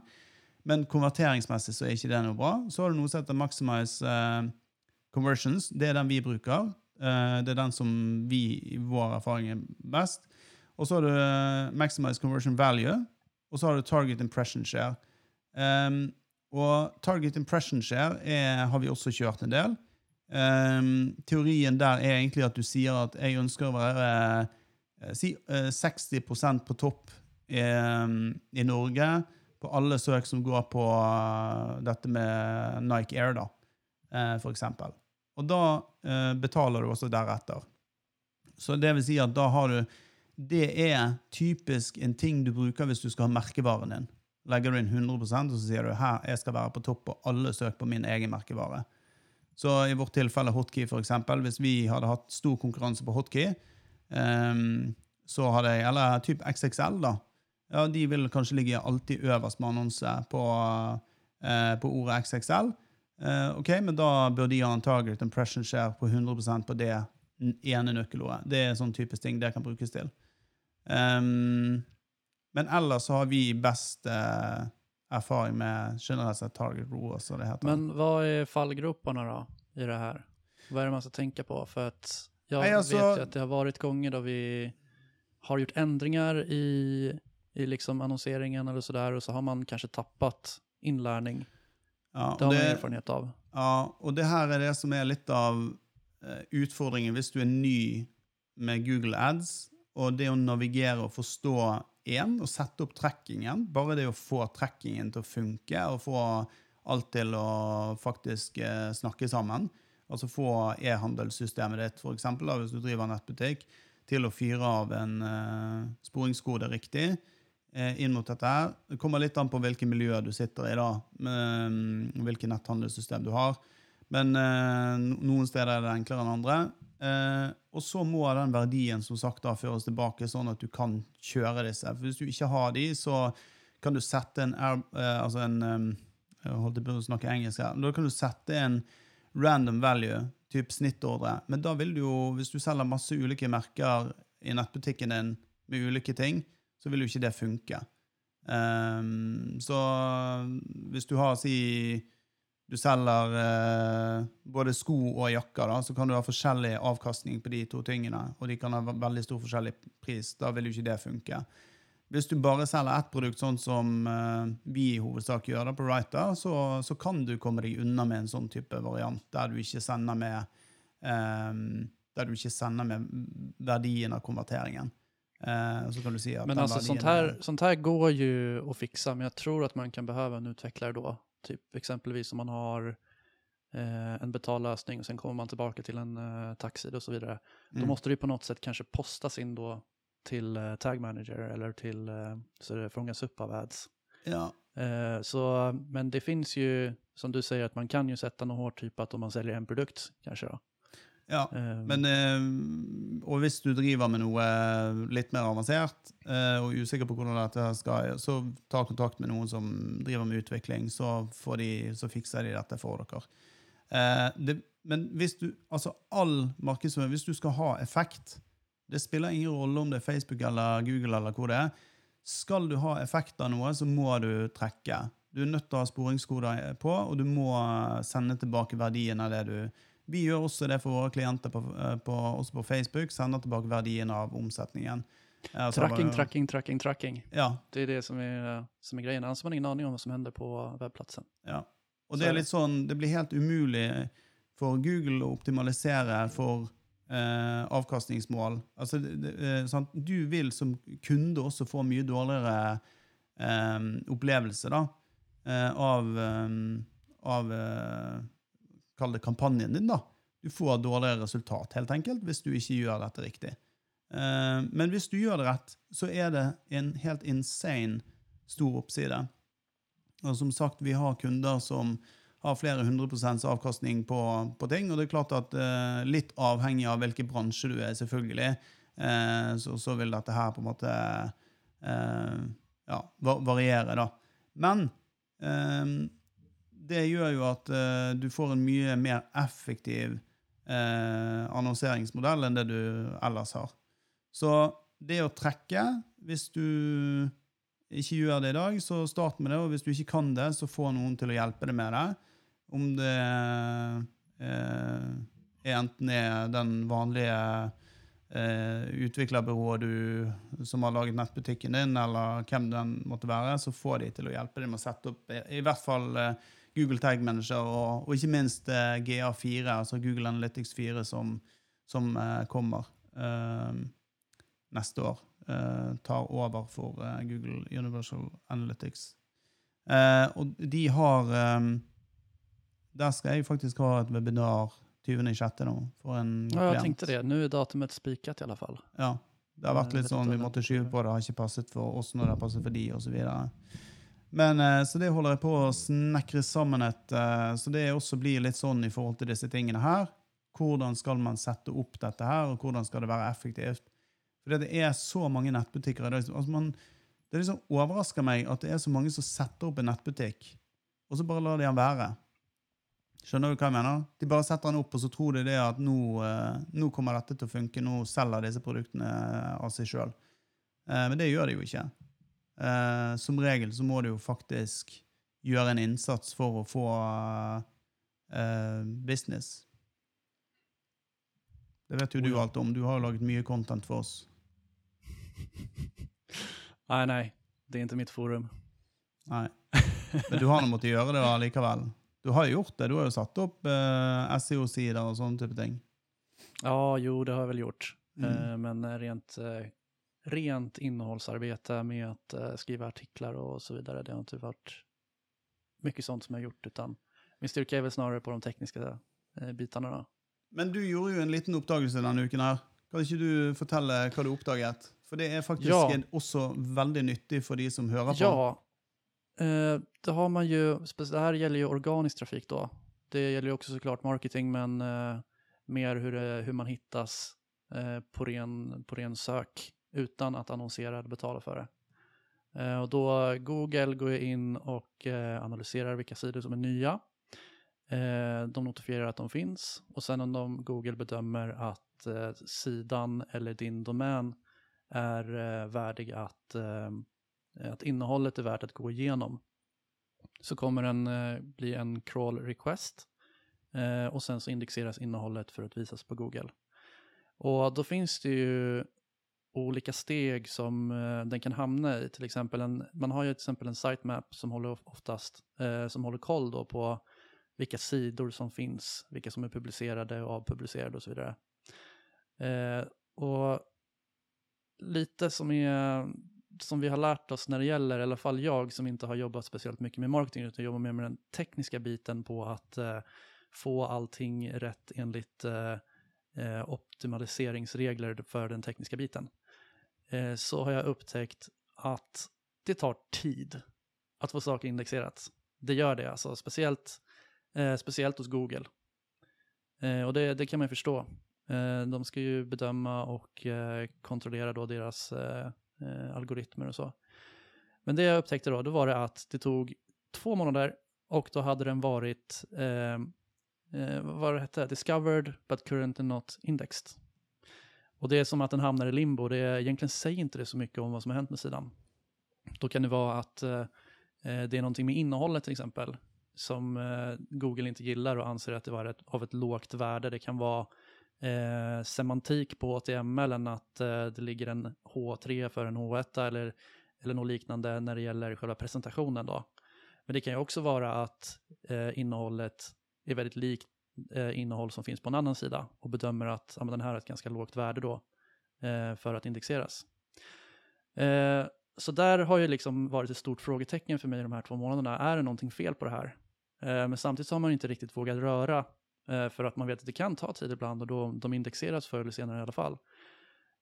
Men konverteringsmessig så er ikke det noe bra. Så har du noe som heter maximize conversions. Det er den vi bruker. Det er den som vi i vår erfaring er best. Og så har du eh, maximize conversion value, og så har du target impression share. Um, og target impression share er, har vi også kjørt en del. Um, teorien der er egentlig at du sier at jeg ønsker å være eh, si eh, 60% på topp eh, i Norge på alle søk som går på eh, dette med Nike Air, da, eh, for eksempel. Og da eh, betaler du også deretter. Så det vil si at da har du det er typisk en ting du bruker hvis du skal ha merkevaren din. Legger du inn 100 og så sier du her, jeg skal være på topp på alle søk på min egen merkevare. Så i vårt tilfelle Hotkey, eksempel, hvis vi hadde hatt stor konkurranse på Hotkey, um, så hadde jeg, eller typ XXL, da, ja, de vil kanskje ligge alltid øverst med annonse på, uh, på ordet XXL. Uh, ok, Men da bør de ha en target impression share på 100% på det ene nøkkelordet. Det er sånn typisk ting det kan brukes til. Um, men ellers så har vi best uh, erfaring med generelt sett target så det heter. Men hva er fallgropene da i det her? Hva er det man skal tenke på? For at jeg Nei, altså, vet jo at det har vært ganger da vi har gjort endringer i, i liksom annonseringen eller sådär og så har man kanskje tappet innlæring. Ja, Det har man erfarenhet av. Ja, og det her er det som er litt av eh, utfordringen hvis du er ny med Google Ads, og det å navigere og forstå én, og sette opp trekkingen bare det å få trekkingen til å funke, og få alt til å faktisk eh, snakke sammen, altså få e-handelssystemet ditt, for eksempel, da, hvis du driver nettbutikk, til å fyre av en eh, sporingskode riktig, eh, inn mot dette her. Det kommer litt an på hvilket miljø du sitter i, da, med, mm, hvilket netthandelssystem du har. Men eh, noen steder er det enklere enn andre. Eh, og så må den verdien som sagt da føres tilbake, sånn at du kan kjøre disse. For hvis du ikke har de, så kan du sette en, eh, altså en eh, Jeg holdt på å snakke engelsk her. Da kan du sette en random value, typ snittordre. Men da vil du jo, hvis du selger masse ulike merker i nettbutikken din med ulike ting, så vil jo ikke det funke. Ehm, så hvis du har, si du selger eh, både sko og jakker, da, så kan du ha forskjellig avkastning på de to tingene, og de kan ha veldig stor forskjellig pris. Da vil jo ikke det funke. Hvis du bare selger ett produkt, sånn som eh, vi i hovedsak gjør det på Writer, så, så kan du komme deg unna med en sånn type variant, der du ikke sender med eh, der du ikke sender med verdien av konverteringen. Eh, så kan du si at Men den alltså sånt verdien här, sånt här går jo å fikse, men jeg tror at man kan behøve en utvikler då. Typ exempelvis om man har eh, en betallösning och sen kommer man tillbaka till en eh, taxi och så vidare. Då Mm. måste det ju på något sätt kanske postas in då till eh, Tag Manager eller till eh, så det fångas upp av ads. Ja, Eh, så, men det finns ju, som du säger, att man kan ju sätta något hårt typ att om man säljer en produkt kanske då. Ja. Eh, Men, eh, og hvis du driver med noe litt mer avansert eh, og er usikker på hvordan dette skal, så ta kontakt med noen som driver med utvikling, så, får de, så fikser de dette for dere. Eh, det, men hvis du, altså all markedsføring, hvis du skal ha effekt, det spiller ingen rolle om det er Facebook eller Google eller hvor det er, skal du ha effekt av noe, så må du trekke. Du er nødt til å ha sporingskoder på, og du må sende tilbake verdien av det du vi gjør også det for våre klienter på, eh, på, også på Facebook. Sender tilbake verdien av omsetningen. Eh, altså tracking, bare- tracking, tracking, tracking. Ja, Det er det som er, som er greien. Ellers har man ingen aning om hva som hender på webplatsen. ja. Og det er litt sånn, det blir helt umulig for Google å optimalisere for eh, avkastningsmål. Altså, det, det, eh? Du vil som kunde også få mye dårligere eh, opplevelse da, eh, av, eh, av eh, Kall det kampanjen din, da. Du får dårligere resultat, helt enkelt, hvis du ikke gjør dette riktig. Eh, men hvis du gjør det rett, så er det en helt insane stor oppside. Og som sagt, vi har kunder som har flere hundre prosents avkastning på, på ting, og det er klart at eh, litt avhengig av hvilken bransje du er, selvfølgelig, eh, så, så vil dette her på en måte ja, variere, da. Men det gjør jo at uh, du får en mye mer effektiv uh, annonseringsmodell enn det du ellers har. Så det å trekke, hvis du ikke gjør det i dag, så start med det. Og hvis du ikke kan det, så få noen til å hjelpe deg med det. Om det uh, enten er den vanlige eh, utviklerbyrået du, som har laget nettbutikken din, eller hvem den måtte være, så få de til å hjelpe deg med å sette opp i, i hvert fall eh, Google Tag Manager, og, og ikke minst eh, GA4, altså Google Analytics 4, som, som eh, kommer eh, neste år. eh, tar over for Google Universal Analytics. Og de har Der skal jeg faktisk ha et webinar 20.6. nå. For en Ja, jeg tenkte det. Nå er datumet spiket, i alle fall. Ja, Det har vært litt sånn, vi måtte skyve på, det har ikke passet for oss når det har passet for de, videre. Men, eh, så det holder jeg på å snekre sammen et, eh, så det også blir litt sånn i forhold til disse tingene her. Hvordan skal man sette opp dette her, og hvordan skal det være effektivt? For det er så mange nettbutikker i dag. Altså man, det liksom overrasker meg at det er så mange som setter opp en nettbutikk, og så bare lar de den være. Skjønner du hva jeg mener? De bare setter den opp, og så tror de det at nå, eh, nå kommer dette til å funke, nå selger disse produktene av seg sjøl. men det gjør de jo ikke. Eh, som regel så må du jo faktisk gjøre en innsats for å få eh, business. Det vet jo du alt om. Du har jo laget mye content for oss. Nei, nei. det er ikke mitt forum. Nei. Men du har nå måttet gjøre det allikevel. Du har jo gjort det. Du har jo satt opp eh, SEO-sider og sånne type ting. Ja, jo, det har jeg vel gjort. Mm. Eh, Men rent, eh, rent innehållsarbete med att eh, skriva artiklar och så vidare, det har ikke vært mye sånt som jeg har gjort, utan min styrka er vel snarere på de tekniske eh, bitene. Da. Men du gjorde jo en liten oppdagelse denne uken her. Kan ikke du fortelle hva du oppdaget? For det er faktisk Ja. også veldig nyttig for de som hører på. Ja, eh, det har man ju, det här gäller ju organisk trafik då. Det gäller ju också såklart marketing, men eh, mer hur, det, hur man hittas eh, på, ren, på ren sök utan att annonsera eller betala för det. Eh, och då Google går in och eh, analyserar vilka sidor som är nya. Eh, de notifierar att de finns och sen om de, Google bedömer att eh, sidan eller din domän är eh, värdig att, eh, att innehållet är värt att gå igenom så kommer den eh, bli en crawl request eh, och sen så indexeras innehållet för att visas på Google. Och då finns det ju olika steg som eh, den kan hamna i. Till exempel en, man har ju till exempel en sitemap som håller oftast eh, som håller koll då på vilka sidor som finns, vilka som är publicerade och avpublicerade och så vidare. Och lite som, är, som vi har lärt oss när det gäller, i alla fall jag som inte har jobbat speciellt mycket med marketing utan jobbar mer med den tekniska biten på att eh, få allting rätt enligt eh, eh, optimaliseringsregler för den tekniska biten. Eh, så har jag upptäckt att det tar tid att få saker indexerat. Det gör det alltså, speciellt, eh, speciellt hos Google. Eh, och det, det kan man ju förstå. Eh, de ska ju bedöma och kontrollera då deras eh, algoritmer och så. Men det jag upptäckte då, då var det att det tog två månader och då hade den varit, eh, eh, vad det discovered but currently not indexed. Och det är som att den hamnar i limbo, det är, egentligen säger inte det så mycket om vad som har hänt med sidan. Då kan det vara att eh, eh, det är någonting med innehållet till exempel som eh, Google inte gillar och anser att det var ett, av ett lågt värde. Det kan vara eh, semantik på HTML än att eh, det ligger en H3 för en H1 eller, eller något liknande när det gäller själva presentationen. Då. Men det kan ju också vara att eh, innehållet är väldigt likt eh, innehåll som finns på en annan sida och bedömer att ja, den här har ett ganska lågt värde då eh, för att indexeras. Eh, så där har ju liksom varit ett stort frågetecken för mig de här två månaderna. Är det någonting fel på det här? Men samtidigt så har man inte riktigt vågat röra för att man vet att det kan ta tid ibland och då de indexeras förr eller senare i alla fall.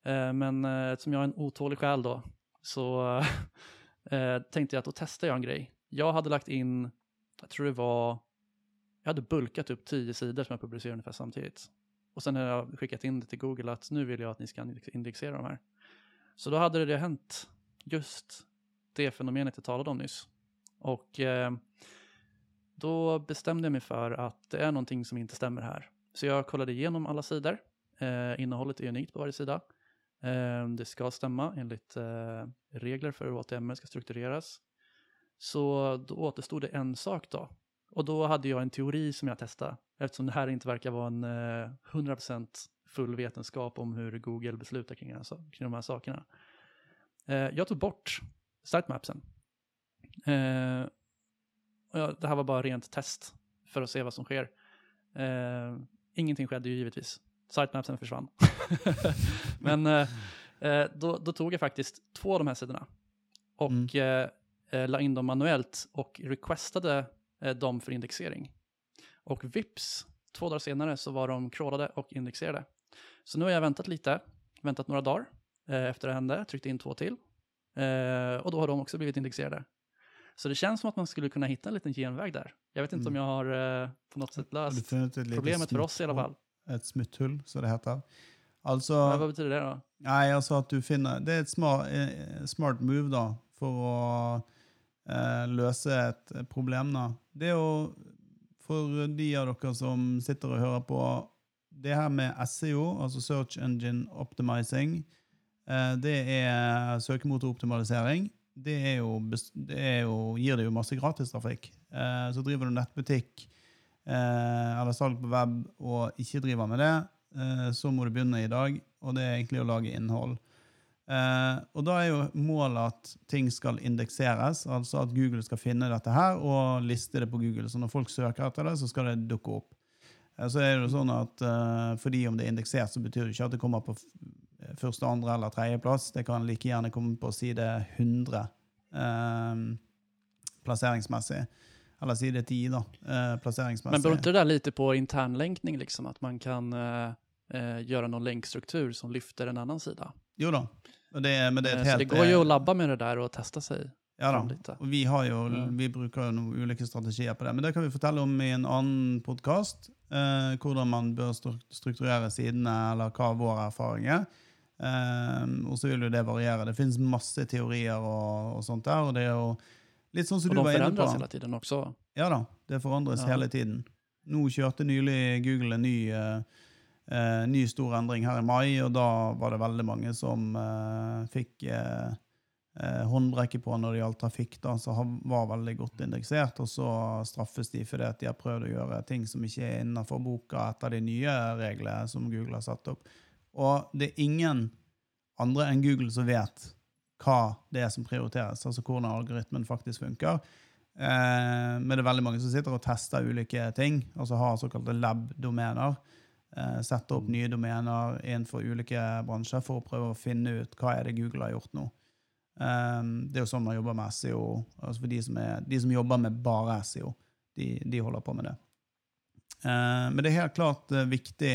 Eh, men eh, eftersom jag är en otålig själ då så eh, tänkte jag att då testar jag en grej. Jag hade lagt in, jag tror det var, jag hade bulkat upp tio sidor som jag publicerade ungefär samtidigt. Och sen har jag skickat in det till Google att nu vill jag att ni ska indexera de här. Så då hade det hänt just det fenomenet jag talade om nyss. Och eh, då bestämde jag mig för att det är någonting som inte stämmer här. Så jag kollade igenom alla sidor. Eh, innehållet är unikt på varje sida. Eh, det ska stämma enligt eh, regler för hur HTML ska struktureras. Så då återstod det en sak då. Och då hade jag en teori som jag testade. Eftersom det här inte verkar vara en eh, 100% full vetenskap om hur Google beslutar kring, alltså, kring de här sakerna. Eh, jag tog bort sitemapsen. Och jag, det här var bara rent test för att se vad som sker. Eh, ingenting skedde ju givetvis. Sitemapsen försvann. Men eh, eh, då, då tog jag faktiskt två av de här sidorna och Mm. eh, eh, la in dem manuellt och requestade eh, dem för indexering. Och vips, två dagar senare så var de crawlade och indexerade. Så nu har jag väntat lite, väntat några dagar. eh, efter det hände, tryckte in två till. Eh, och då har de också blivit indexerade. Så det känns som att man skulle kunna hitta en liten genväg där. Jag vet inte om Mm. jag har eh, på något sätt löst problemet för oss i alla fall. Et smutthull, så det heter. Altså Ja, vad betyder det då? Nei, altså at du finner Det er et smart, eh, smart move, da, for å eh, løse et problem, da. Det jo For de av dere som sitter og hører på Det her med SEO, altså Search Engine Optimizing, eh, det er søkemotoroptimalisering. Det, jo, det jo, gir det jo masse gratistrafikk. Eh, så driver du nettbutikk eh, eller salg på web og ikke driver med det, eh, så må du begynne i dag, og det er egentlig å lage innhold. Eh, og da er jo målet at ting skal indekseres, altså at Google skal finne dette her og liste det på Google. Så når folk søker etter det, så skal det dukke opp. Eh, så er det jo sånn at eh, fordi om det er indeksert, så betyr det ikke at det kommer på første, andre eller tredjeplass. Det kan like gjerne komme på side 100 eh, plasseringsmessig. Eller side 10, da, eh, plasseringsmessig. Men beror inte det litt på internlenkning, liksom? At man kan eh, gjøre noen lenkstruktur som lyfter en annen sida? Jo da. Det, men det er et helt, så det går jo å labba med det der og teste seg. Ja da. Og vi, har jo, vi bruker jo noen ulike strategier på det. Men det kan vi fortelle om i en annen podkast. Eh, hvordan man bør strukturere sidene, eller hva vår erfaring er. Eh, og så vil jo det variere. Det finnes masse teorier og, og sånt der. Og det er jo litt sånn som du var inne på og det forandres hele tiden også? Ja da, det forandres Ja. hele tiden. Nå kjørte nylig Google en ny, eh, eh, ny stor endring her i mai, og da var det veldig mange som eh, fikk eh, eh, håndbrekke på når det gjaldt trafikk, da, så har- var veldig godt indeksert, og så straffes de fordi at de har prøvd å gjøre ting som ikke er innenfor boka etter de nye reglene som Google har satt opp. Og det er ingen andre enn Google som vet hva det er som prioriteres, altså hvordan algoritmen faktisk funker. Eh, men det er veldig mange som sitter og tester ulike ting, altså har såkalte lab-domener. Eh, setter opp nye domener innenfor ulike bransjer for å prøve å finne ut hva er det Google har gjort nå. Eh, det er jo sånn man jobber med SEO. Altså for de som, er, de som jobber med bare SEO, de, de holder på med det. Eh, men det er helt klart eh, viktig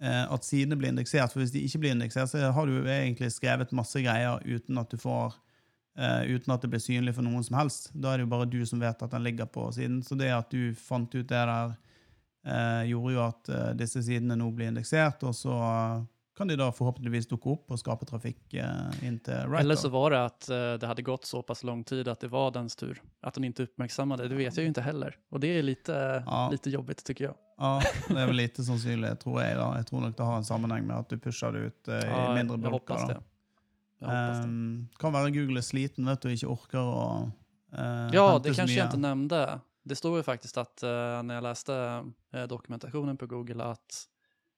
at sidene blir indeksert, for hvis de ikke blir indeksert, så har du egentlig skrevet masse greier uten at du får Uh, uten at det blir synlig for noen som helst. Da er det jo bare du som vet at den ligger på siden. Så det at du fant ut det der, uh, gjorde jo at uh, disse sidene nå blir indeksert, og så eh, kan de da forhåpentligvis dukke opp og skape trafikk eh, inn til Writer. Eller så var det at eh, det hadde gått såpass lang tid at det var dens tur. At den ikke uppmärksammade, det det vet jeg jo ikke heller. Og det er lite, Ja. lite jobbigt tycker jeg. Ja, det er vel lite sannsynlig, tror jeg. da. Jeg tror nok det har en sammenheng med at du pusher det ut eh, i Ja, mindre bulker. Jeg, da. det. Um, kan være Google er sliten vet du, og ikke orker å uh, Ja, det kanskje jeg ikke nevnte. Det står jo faktisk at uh, når jeg leste uh, dokumentasjonen på Google at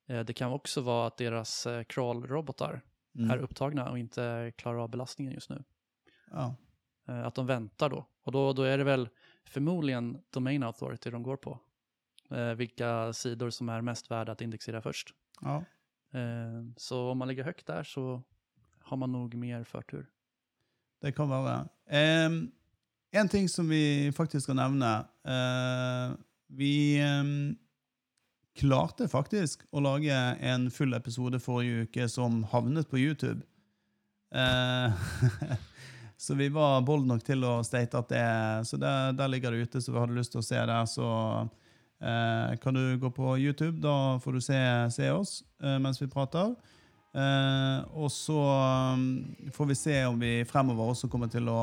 det kan också vara att deras eh, crawl-robotar Mm. är upptagna och inte klarar av belastningen just nu. Ja. Eh, att de väntar då. Och då, då är det väl förmodligen Domain Authority de går på. Eh, vilka sidor som är mest värda att indexera först. ja. Eh, så om man ligger högt där så har man nog mer förtur. Det kan være. Um, en ting som vi faktisk skal nevne. uh, vi em, klarte faktisk å lage en full episode forrige uke som havnet på YouTube. Eh, så vi var bold nok til å state at det Så der, der ligger det ute, så vi hadde lyst til å se der, så eh, kan du gå på YouTube. Da får du se, se oss eh, mens vi prater. Og så um, får vi se om vi fremover også kommer til å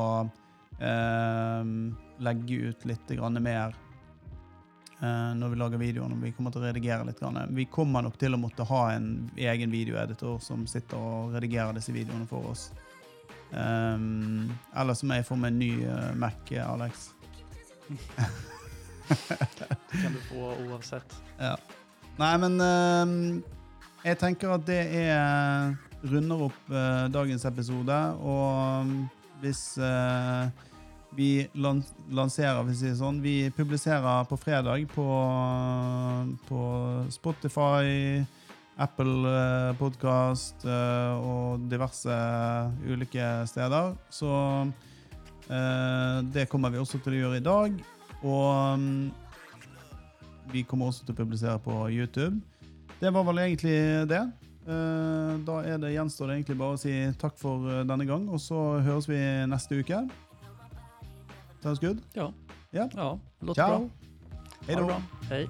legge ut litt mer når vi lager videoen. Vi kommer til å redigere litt. Grann. Vi kommer nok til å måtte ha en egen videoeditor som sitter og redigerer disse videoene for oss. Um, eller så må jeg få meg en ny eh, Mac, Alex. Det kan du få oavsett. Ja. Nei, men um, jeg tenker at det er runder opp uh, dagens episode, og hvis eh, vi lanserer, hvis vi sier sånn. Vi publiserer på fredag på, på Spotify, Apple eh, Podcast eh, og diverse ulike steder. Så eh, det kommer vi også til å gjøre i dag. Og mm, vi kommer også til å publisere på YouTube. Det var vel egentlig det. Da er det gjenstår det egentlig bare å si takk for denne gang, og så høres vi neste uke. Sounds good? Ja. Yeah. Ja, låter Ciao. bra. Hej då. Hei.